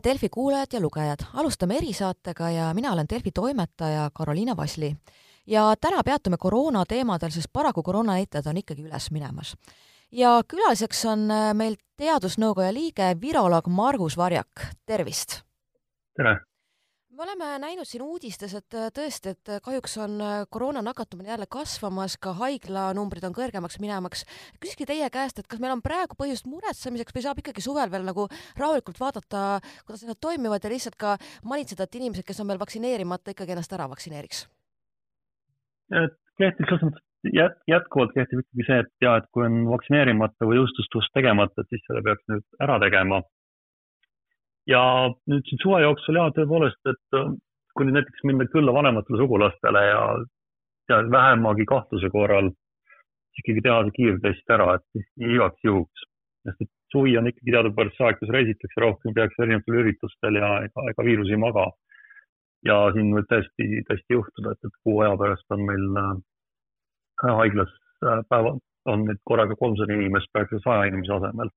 tere, Delfi kuulajad ja lugejad, alustame erisaatega ja mina olen Delfi toimetaja Karoliina Vasli. ja täna peatume koroona teemadel, sest paraku koroonanäitajad on ikkagi üles minemas. ja külaliseks on äh, meil Teadusnõukoja liige, viroloog Margus Varjak, tervist! tere! Me oleme näinud siin uudistes, et äh, tõesti, et äh, kahjuks on äh, koroona nakatumine jälle kasvamas, ka haiglanumbrid on kõrgemaks minemaks. küsikski teie käest, et kas meil on praegu põhjust muretsemiseks või saab ikkagi suvel veel nagu rahulikult vaadata, kuidas asjad toimivad ja lihtsalt ka manitseda, et inimesed, kes on veel vaktsineerimata, ikkagi ennast ära vaktsineeriks? kehtib selles mõttes jät-, jätkuvalt kehtib ikkagi see, et ja, et kui on vaktsineerimata või jõustustus tegemata, et siis selle peaks nüüd ära tegema ja nüüd siin suve jooksul ja tõepoolest, et äh, kui nüüd näiteks minna külla vanematele sugulastele ja, ja vähemagi kahtluse korral ikkagi teha see kiirtest ära, et igaks juhuks. sest et suvi on ikkagi teadupärast see aeg, kus reisitakse rohkem, tehakse erinevatel üritustel ja ega, ega viirus ei maga. ja siin võib tõesti, tõesti juhtuda, et, et kuu aja pärast on meil äh, haiglas äh, päeva, on nüüd korraga kolmsada inimest praegu saja inimese asemel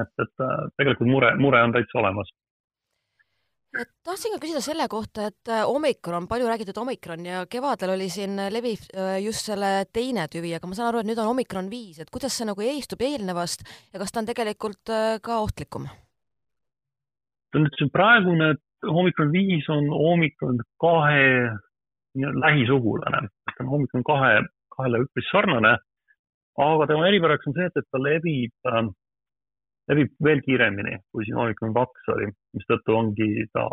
et, et äh, tegelikult mure, mure on täitsa olemas. tahtsin ka küsida selle kohta, et äh, omikron, palju räägitud omikron ja kevadel oli siin leviv äh, just selle teine tüvi, aga ma saan aru, et nüüd on omikron viis, et kuidas see nagu eestub eelnevast ja kas ta on tegelikult ka ohtlikum? see praegune omikron viis on omikron kahe lähisugulane, ta on omikron kahe, kahele üpris sarnane, aga tema eripäraks on see, et, et ta levib levib veel kiiremini, kui siin Omicron kaks oli, mistõttu ongi ta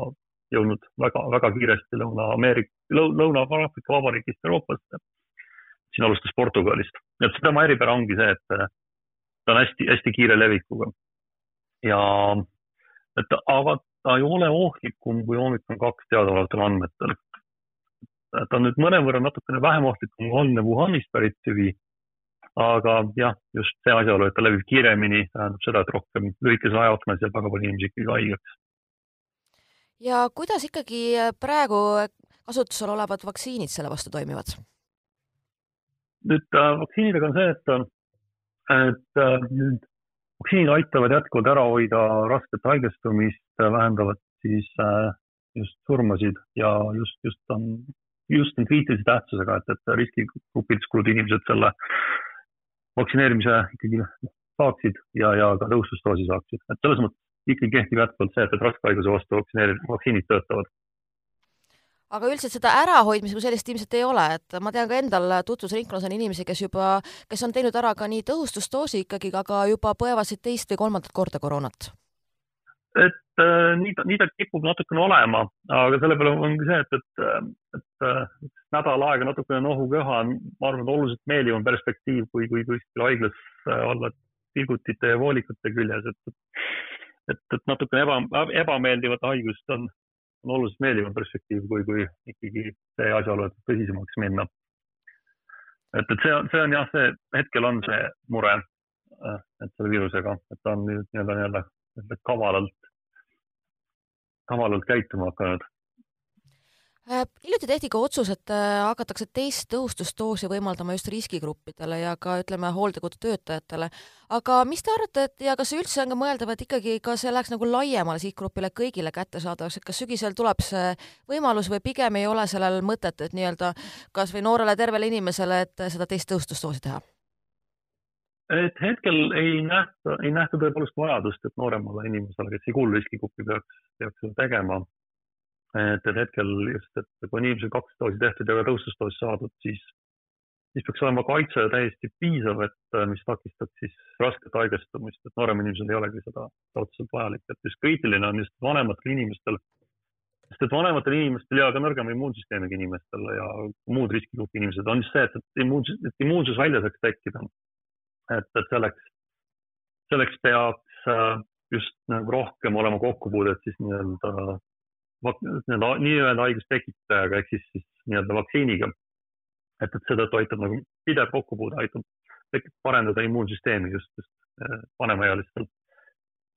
jõudnud väga, väga kiiresti Lõuna-Ameerika, Lõuna-Aafrika Vabariigist Euroopasse. siin alustas Portugalist, et tema eripära ongi see, et ta on hästi-hästi kiire levikuga. ja, et aga ta ei ole ohtlikum kui Omicron kaks teadaolevatel andmetel. ta on nüüd mõnevõrra natukene vähem ohtlikum kui algne Wuhanist pärit tüvi aga jah, just see asjaolu, et ta levib kiiremini, tähendab seda, et rohkem lühikese aja jooksul jääb väga palju inimesi ikkagi haigeks. ja kuidas ikkagi praegu kasutusel olevad vaktsiinid selle vastu toimivad? nüüd äh, vaktsiinidega on see, et, et äh, nüüd vaktsiinid aitavad jätkuvalt ära hoida rasket haigestumist, vähendavad siis äh, just surmasid ja just, just on, just on kriitilise tähtsusega, et, et riskigrupides kuuluvad inimesed selle vaktsineerimise ikkagi saaksid ja, ja ka tõhustusdoosi saaksid, et selles mõttes ikkagi kehtib jätkuvalt see, et, et raskhaiguse vastu vaktsineeri-, vaktsiinid töötavad. aga üldiselt seda ärahoidmise kui sellist ilmselt ei ole, et ma tean ka endal tutvusringkonnas on inimesi, kes juba, kes on teinud ära ka nii tõhustusdoosi ikkagi, aga juba põevad siit teist või kolmandat korda koroonat et äh, nii ta, nii ta kipub natukene olema, aga selle peale ongi see, et, et, et, et äh, nädal aega natukene nohuköha on, ma arvan, et oluliselt meeldivam perspektiiv kui, kui kuskil haiglas äh, olla pilgutite ja voolikute küljes, et, et, et natukene eba, ebameeldivat haigust on, on oluliselt meeldivam perspektiiv, kui, kui ikkagi see asjaolu, et tõsisemaks minna. et, et see on, see on jah, see hetkel on see mure, äh, et selle viirusega, et ta on nii-öelda, nii-öelda kavalalt, kavalalt käituma hakanud äh, hiljuti tehti ka otsus, et äh, hakatakse teist tõhustusdoosi võimaldama just riskigruppidele ja ka ütleme, hooldekodu töötajatele. aga mis te arvate, et ja kas üldse on ka mõeldav, et ikkagi ka see läheks nagu laiemale sihtgrupile kõigile kättesaadavaks, et kas sügisel tuleb see võimalus või pigem ei ole sellel mõtet, et nii-öelda kasvõi noorele tervele inimesele, et seda teist tõhustusdoosi teha? Et hetkel ei nähta, ei nähta tõepoolest vajadust, et nooremale inimesele, kes ei kuulu riskigruppi, peaks, peaks seda tegema. et, et hetkel just, et kui on inimesel kaks doosi tehtud ja ka tõustusdoos saadud, siis, siis peaks olema kaitse täiesti piisav, et mis takistab siis rasket haigestumist, et nooremal inimesel ei olegi seda otseselt vajalik, et just kriitiline on just vanematel inimestel, sest et vanematel inimestel ja ka nõrgema immuunsüsteemiga inimestel ja muud riskigrupi inimesed on just see, et, et immuunsus, et immuunsus välja saaks tekkida et, et selleks, selleks peaks äh, just nagu rohkem olema kokkupuudet siis nii-öelda, nii-öelda, nii-öelda haigustekitajaga ehk siis, siis nii-öelda vaktsiiniga. et, et seetõttu aitab nagu pidev kokkupuude aitab parendada immuunsüsteemi just, just äh, vanemaealistel.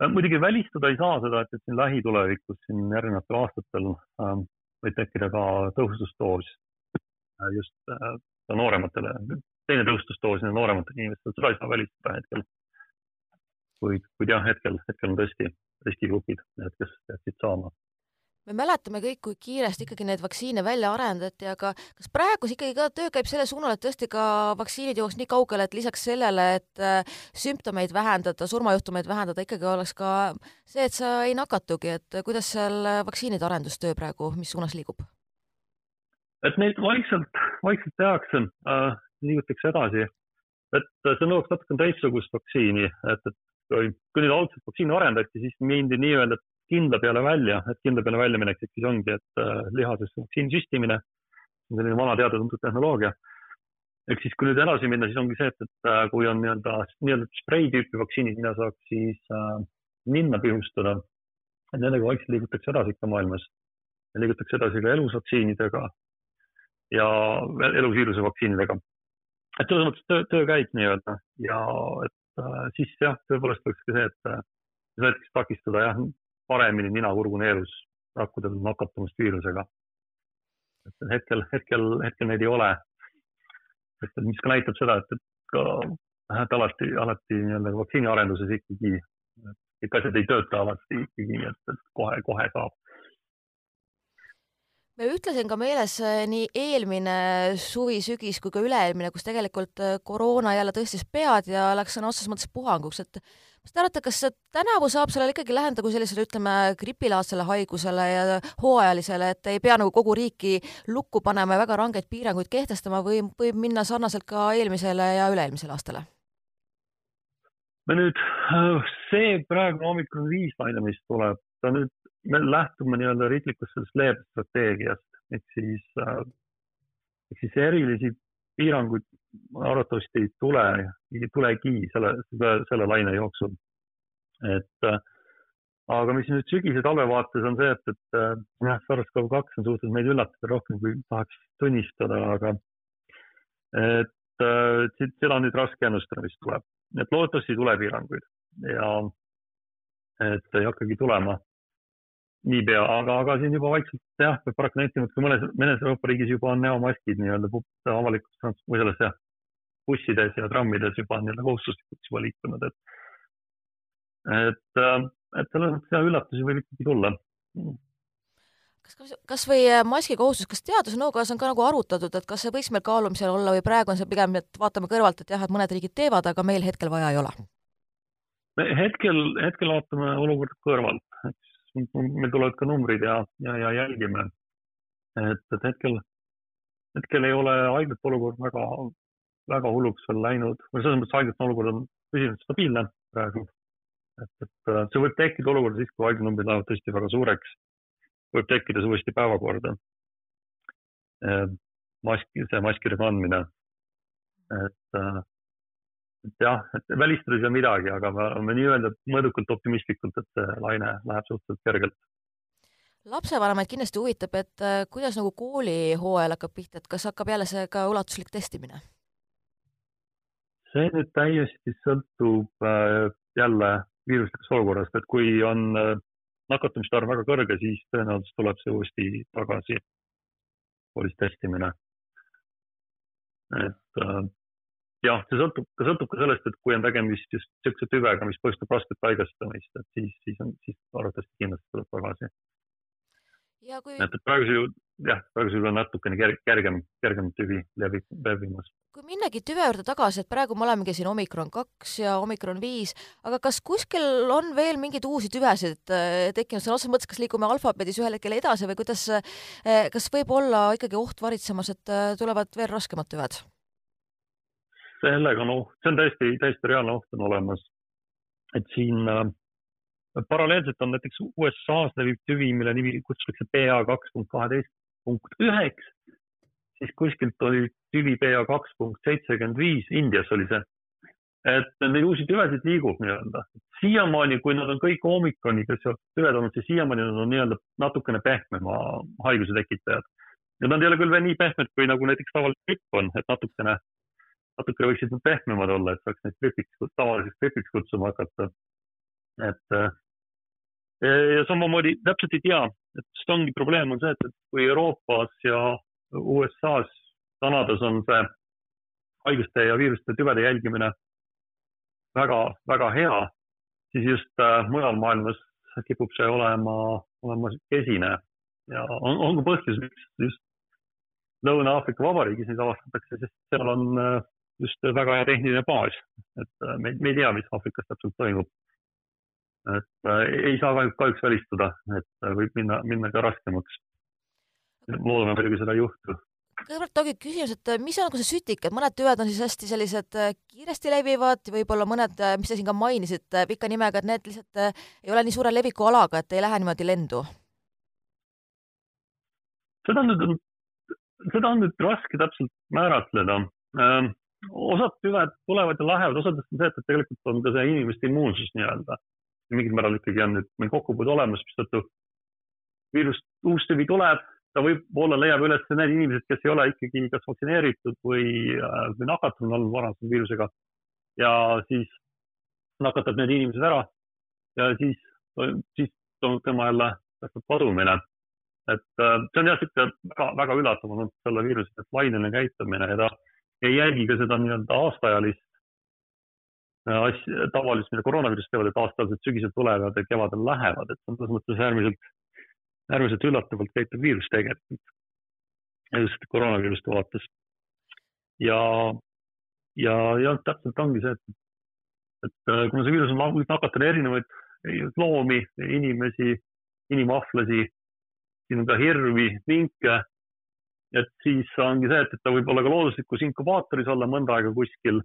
Äh, muidugi välistada ei saa seda, et, et siin lähitulevikus, siin järgnevatel aastatel äh, võib tekkida ka tõhustusdoos just äh, noorematele teine tõustusdoos noorematele inimestele, seda ei saa välistada hetkel. kuid, kuid jah, hetkel, hetkel on tõesti riskigrupid, need, kes peaksid saama me mäletame kõik, kui kiiresti ikkagi neid vaktsiine välja arendati, aga kas praegu ikkagi ka töö käib selle suunal, et tõesti ka vaktsiinid jõuaks nii kaugele, et lisaks sellele, et äh, sümptomeid vähendada, surmajuhtumeid vähendada, ikkagi oleks ka see, et sa ei nakatugi, et kuidas seal vaktsiinide arendustöö praegu, mis suunas liigub? et neid vaikselt, vaikselt tehakse äh,, liigutakse edasi, et see nõuaks natuke teistsugust vaktsiini, et, et kui, kui nüüd algselt vaktsiini arendati, siis mindi nii-öelda kindla peale välja, et kindla peale väljaminek siis ongi, et äh, lihasesse vaktsiini süstimine, selline vana teada-tuntud tehnoloogia. ehk siis, kui nüüd edasi minna, siis ongi see, et, et äh, kui on nii-öelda, nii-öelda sprei tüüpi vaktsiinid, mida saaks siis äh, ninna pihustada, et nendega vaikselt liigutakse edasi ikka maailmas. liigutakse edasi ka elusvaktsiinidega ja elusviiruse vaktsiinidega. Et selles mõttes töö, töö käib nii-öelda ja et äh, siis jah, tõepoolest oleks ka see, et äh, näiteks takistada jah, paremini nina-kurgu neerus rakkudel nakatumist viirusega. et hetkel, hetkel, hetkel neid ei ole. et mis ka näitab seda, et, et ka et alati, alati nii-öelda vaktsiiniarenduses ikkagi, kõik asjad ei tööta alati ikkagi nii, et, et kohe-kohe saab on ka meeles äh, nii eelmine suvi, sügis kui ka üle-eelmine, kus tegelikult äh, koroona jälle tõstis pead ja läks sõna otseses mõttes puhanguks, et mis te arvate, kas tänavu saab sellele ikkagi läheneda kui sellisele, ütleme, gripilaadsele haigusele ja hooajalisele, et ei pea nagu kogu riiki lukku panema ja väga rangeid piiranguid kehtestama või võib minna sarnaselt ka eelmisele ja üle-eelmisele aastale? me nüüd, äh, see praegu hommikul viis laine, mis tuleb, ta nüüd me lähtume nii-öelda riiklikust sellest leebstrateegiast ehk siis äh,, ehk siis erilisi piiranguid arvatavasti ei tule, ei tulegi selle, selle, laine jooksul. et äh, aga mis nüüd sügise talve vaates on see, et, et äh, jah, SARS-CoV-2 on suutnud meid üllatada rohkem, kui tahaks tunnistada, aga et äh, seda on nüüd raske ennustada, mis tuleb. et loodetavasti ei tule piiranguid ja et ei hakkagi tulema niipea, aga, aga siin juba vaikselt jah, peab paraku nentima, et kui mõnes, mõnes Euroopa riigis juba on näomaskid nii-öelda avalikus trans-, või selles jah, bussides ja trammides juba nii-öelda kohustuslikuks juba liikunud, et et, et selles mõttes jah, üllatusi võib ikkagi tulla. kas, kas, kas või äh, maski kohustus, kas teadusnõukojas on ka nagu arutatud, et kas see võiks meil kaalumisel olla või praegu on see pigem, et vaatame kõrvalt, et jah, et mõned riigid teevad, aga meil hetkel vaja ei ole? me hetkel, hetkel vaatame olukorda kõrvalt, meil tulevad ka numbrid ja, ja, ja jälgime. et, et hetkel, hetkel ei ole haiglate olukord väga, väga hulluks veel läinud või selles mõttes haiglate olukord on püsinud stabiilne praegu. et, et see võib tekkida olukord siis, kui haiglanumbrid lähevad tõesti väga suureks. võib tekkida see uuesti päevakorda. maski, see maskide kandmine. et et jah, et välistada ei saa midagi, aga me oleme nii-öelda mõõdukalt optimistlikult, et see laine läheb suhteliselt kergelt. lapsevanemaid kindlasti huvitab, et äh, kuidas nagu koolihooajal hakkab pihta, et kas hakkab jälle see ka ulatuslik testimine? see nüüd täiesti sõltub äh, jälle viiruslikust olukorrast, et kui on äh, nakatumiste arv väga kõrge, siis tõenäoliselt tuleb see uuesti tagasi, koolis testimine. et jah, see sõltub, sõltub ka sellest, et kui on tegemist just niisuguse tüvega, mis põhjustab rasket haigestumist, et siis, siis on, siis arvatavasti kindlasti tuleb tagasi. Kui... et, praegusel juhul, jah, praegusel juhul on natukene kerg, kergem, kergem tüvi levib, levimas. kui minnagi tüve juurde tagasi, et praegu me olemegi siin omikron kaks ja omikron viis, aga kas kuskil on veel mingeid uusi tüvesid äh, tekkinud, sõna otseses mõttes, kas liigume alfabeedis ühel hetkel edasi või kuidas, äh, kas võib olla ikkagi oht varitsemas, et äh, tulevad veel raskemad tüved? Sellega on oht, see on täiesti, täiesti reaalne oht on olemas. et siin äh, paralleelselt on näiteks USA-s levib tüvi, mille nimi kutsutakse BA kaks punkt kaheteist punkt üheks, siis kuskilt oli tüvi BA kaks punkt seitsekümmend viis, Indias oli see. et neid uusi tüvesid liigub nii-öelda. siiamaani, kui nad on kõik omikroniga seotud tüved olnud, siis siiamaani nad on nii-öelda natukene pehmema haiguse tekitajad. ja nad ei ole küll veel nii pehmed, kui nagu näiteks tavaline gripp on, et natukene natuke võiksid nad pehmemad olla, et saaks neid gripiks, tavaliseks gripiks kutsuma hakata. et äh, ja samamoodi täpselt ei tea, et sest ongi probleem on see, et, kui Euroopas ja USA-s, Kanadas on see haiguste ja viiruste tüvede jälgimine väga, väga hea, siis just äh, mujal maailmas kipub see olema, olema kesine ja on, on ka põhjus, miks just Lõuna-Aafrika Vabariigis neid avastatakse, sest seal on äh, just väga hea tehniline baas, et äh, me, me ei tea, mis Aafrikas täpselt toimub. et äh, ei saa kahjuks, kahjuks välistada, et äh, võib minna, minna ka raskemaks. loodame muidugi seda ei juhtu kõigepealt ongi küsimus, et mis on nagu see sütik, et mõned tüved on siis hästi sellised kiiresti levivad, võib-olla mõned, mis te siin ka mainisite pika nimega, et need lihtsalt ei ole nii suure levikualaga, et ei lähe niimoodi lendu? seda on nüüd seda on nüüd raske täpselt määratleda. Osad tüved tulevad ja lähevad, osadest on see, et tegelikult on ka see inimeste immuunsus nii-öelda. mingil määral ikkagi on nüüd meil kokkupuude olemas, mistõttu viirus, uus tüvi tuleb, ta võib-olla leiab üles need inimesed, kes ei ole ikkagi kas vaktsineeritud või, äh, või nakatunud olnud varasema viirusega. ja siis nakatab need inimesed ära ja siis, siis toimub tema jälle kadumine et äh, see on jah, niisugune väga, väga üllatav olnud selle viiruse laineline käitumine ja ta ei jälgi ka seda nii-öelda aastaajalist äh, asja, tavalist, mida koroonaviirused teevad, et aastaliselt sügisel tulevad ja kevadel lähevad, et selles mõttes äärmiselt, äärmiselt üllatavalt käituv viirus tegelikult. just koroonaviiruste vaates. ja, ja, ja täpselt ongi see, et, et äh, kuna see viirus on nakatanud erinevaid loomi, inimesi, inimahvlasi siin on ka hirvi, vinke. Et siis ongi see, et, et ta võib olla ka looduslikus inkubaatoris olla mõnda aega kuskil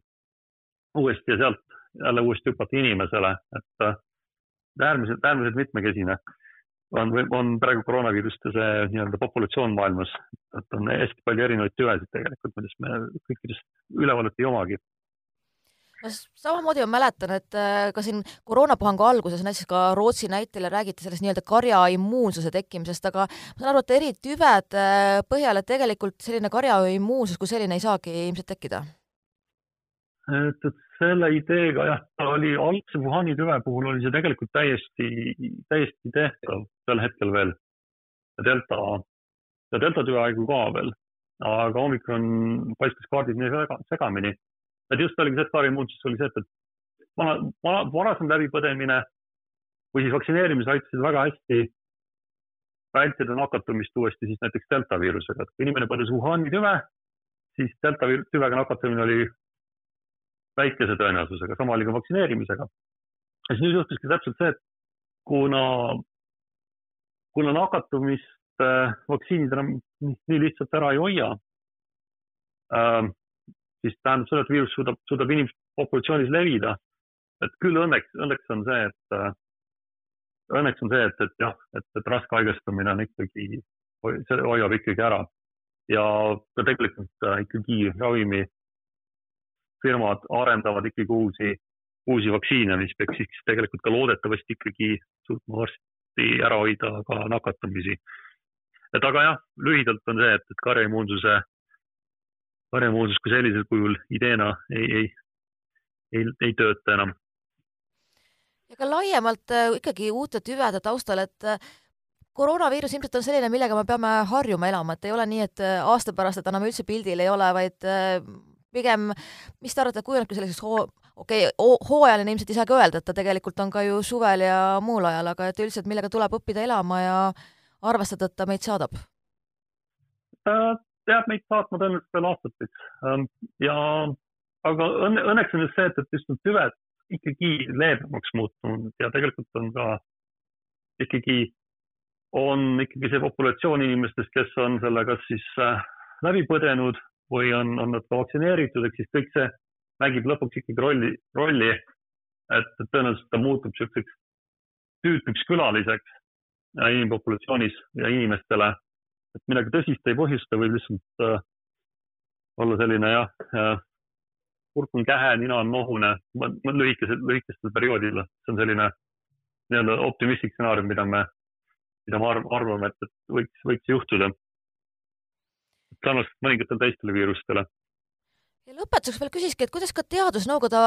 uuesti ja sealt jälle uuesti hüpata inimesele, et äh, äärmiselt, äärmiselt mitmekesine on, on praegu koroonaviiruste see nii-öelda populatsioon maailmas, et on hästi palju erinevaid tüvesid tegelikult, millest me kõikidest ülevaadet ei omagi samamoodi ma mäletan, et äh, ka siin koroonapuhangu alguses näiteks ka Rootsi näitel räägiti sellest nii-öelda karja immuunsuse tekkimisest, aga ma saan aru, et eri tüvede äh, põhjal, et tegelikult selline karja immuunsus kui selline ei saagi ilmselt tekkida? et, et selle ideega jah, oli algse Wuhani tüve puhul oli see tegelikult täiesti, täiesti tehtav sel hetkel veel. delta, delta tüve haigu ka veel, aga omikron paistis kaardid nii segamini et just oligi see, et kaarimmuunsus oli see, et, et vana, vana, varasem läbipõdemine või siis vaktsineerimised aitasid väga hästi vältida nakatumist uuesti siis näiteks delta viirusega, et kui inimene põdes Wuhani tüve, siis delta tüvega nakatumine oli väikese tõenäosusega, sama oli ka vaktsineerimisega. ja siis nüüd juhtuski täpselt see, et kuna, kuna nakatumist äh, vaktsiinid enam nii lihtsalt ära ei hoia äh,, siis tähendab seda, et viirus suudab, suudab inimeste populatsioonis levida. et küll õnneks, õnneks on see, et äh, õnneks on see, et, et jah, et, et raske haigestumine on ikkagi, see hoiab ikkagi ära ja ka tegelikult äh, ikkagi ravimifirmad arendavad ikkagi uusi, uusi vaktsiine, mis peaks siis tegelikult ka loodetavasti ikkagi suutma varsti ära hoida ka nakatumisi. et aga jah, lühidalt on see, et, et karjaimmuunsuse varemoosus kui sellisel kujul ideena ei, ei, ei, ei tööta enam. ja ka laiemalt äh, ikkagi uute tüvede taustal, et äh, koroonaviirus ilmselt on selline, millega me peame harjuma elama, et ei ole nii, et äh, aasta pärast, et enam üldse pildil ei ole, vaid pigem, mis te arvate, kujunebki selliseks hoo-, okei okay,, hooajaline ilmselt ei saagi öelda, et ta tegelikult on ka ju suvel ja muul ajal, aga et üldiselt, millega tuleb õppida elama ja arvestada, et ta meid saadab? Jääb meid saatma tõenäoliselt veel aastateks. Ähm, ja, aga õnne, õnneks on just see, et, et just need tüved ikkagi leebemaks muutunud ja tegelikult on ka ikkagi, on ikkagi see populatsioon inimestest, kes on selle kas siis läbi põdenud või on, on nad ka vaktsineeritud, ehk siis kõik see mängib lõpuks ikkagi rolli, rolli, et tõenäoliselt ta muutub niisuguseks tüütuks külaliseks inimpopulatsioonis ja inimestele et midagi tõsist ei põhjusta, võib lihtsalt äh, olla selline jah äh,, kurk on kähe, nina on nohune, lühikesel, lühikestel perioodil, see on selline nii-öelda optimistlik stsenaarium, mida me, mida me arvame, et, et võiks, võiks juhtuda. sarnaselt mõningatele teistele viirustele ja lõpetuseks veel küsiski, et kuidas ka teadusnõukoda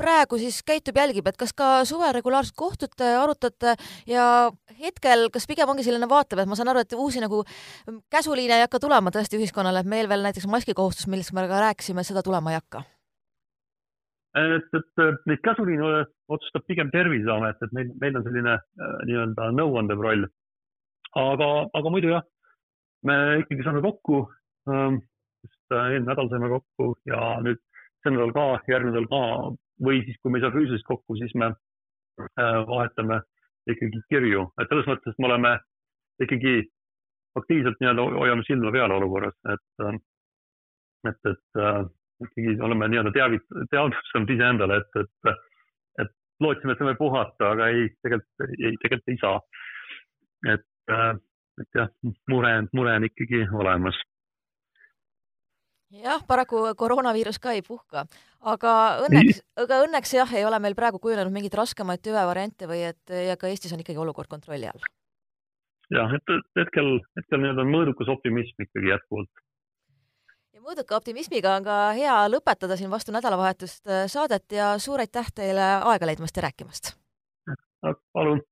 praegu siis käitub, jälgib, et kas ka suvel regulaarselt kohtute, arutate ja hetkel, kas pigem ongi selline vaatev, et ma saan aru, et uusi nagu käsuliine ei hakka tulema tõesti ühiskonnale, et meil veel näiteks maskikohustus, millest me ka rääkisime, seda tulema ei hakka? et, et neid käsuliine otsustab pigem Terviseamet, et meil, meil on selline äh, nii-öelda nõuandev roll. aga, aga muidu jah, me ikkagi saame kokku ähm,, äh, eelmine nädal saime kokku ja nüüd see nädal ka, järgmine nädal ka. Või siis, kui me ei saa füüsiliselt kokku, siis me äh, vahetame ikkagi kirju, et selles mõttes me oleme ikkagi aktiivselt nii-öelda hoiame silma peal olukorras, et, äh, et, et äh, ikkagi oleme nii-öelda teavit-, teadvustanud iseendale, et, et, et lootsime, et saame puhata, aga ei, tegelikult ei, tegelikult ei saa. et, äh, et jah, mure, mure on ikkagi olemas jah, paraku koroonaviirus ka ei puhka, aga õnneks, aga õnneks jah, ei ole meil praegu kujunenud mingeid raskemaid tüvevariante või et ja ka Eestis on ikkagi olukord kontrolli all. jah, et hetkel, hetkel nii-öelda mõõdukas optimism ikkagi jätkuvalt. ja mõõduka optimismiga on ka hea lõpetada siin vastu nädalavahetust äh, saadet ja suur aitäh teile aega leidmast ja rääkimast! palun!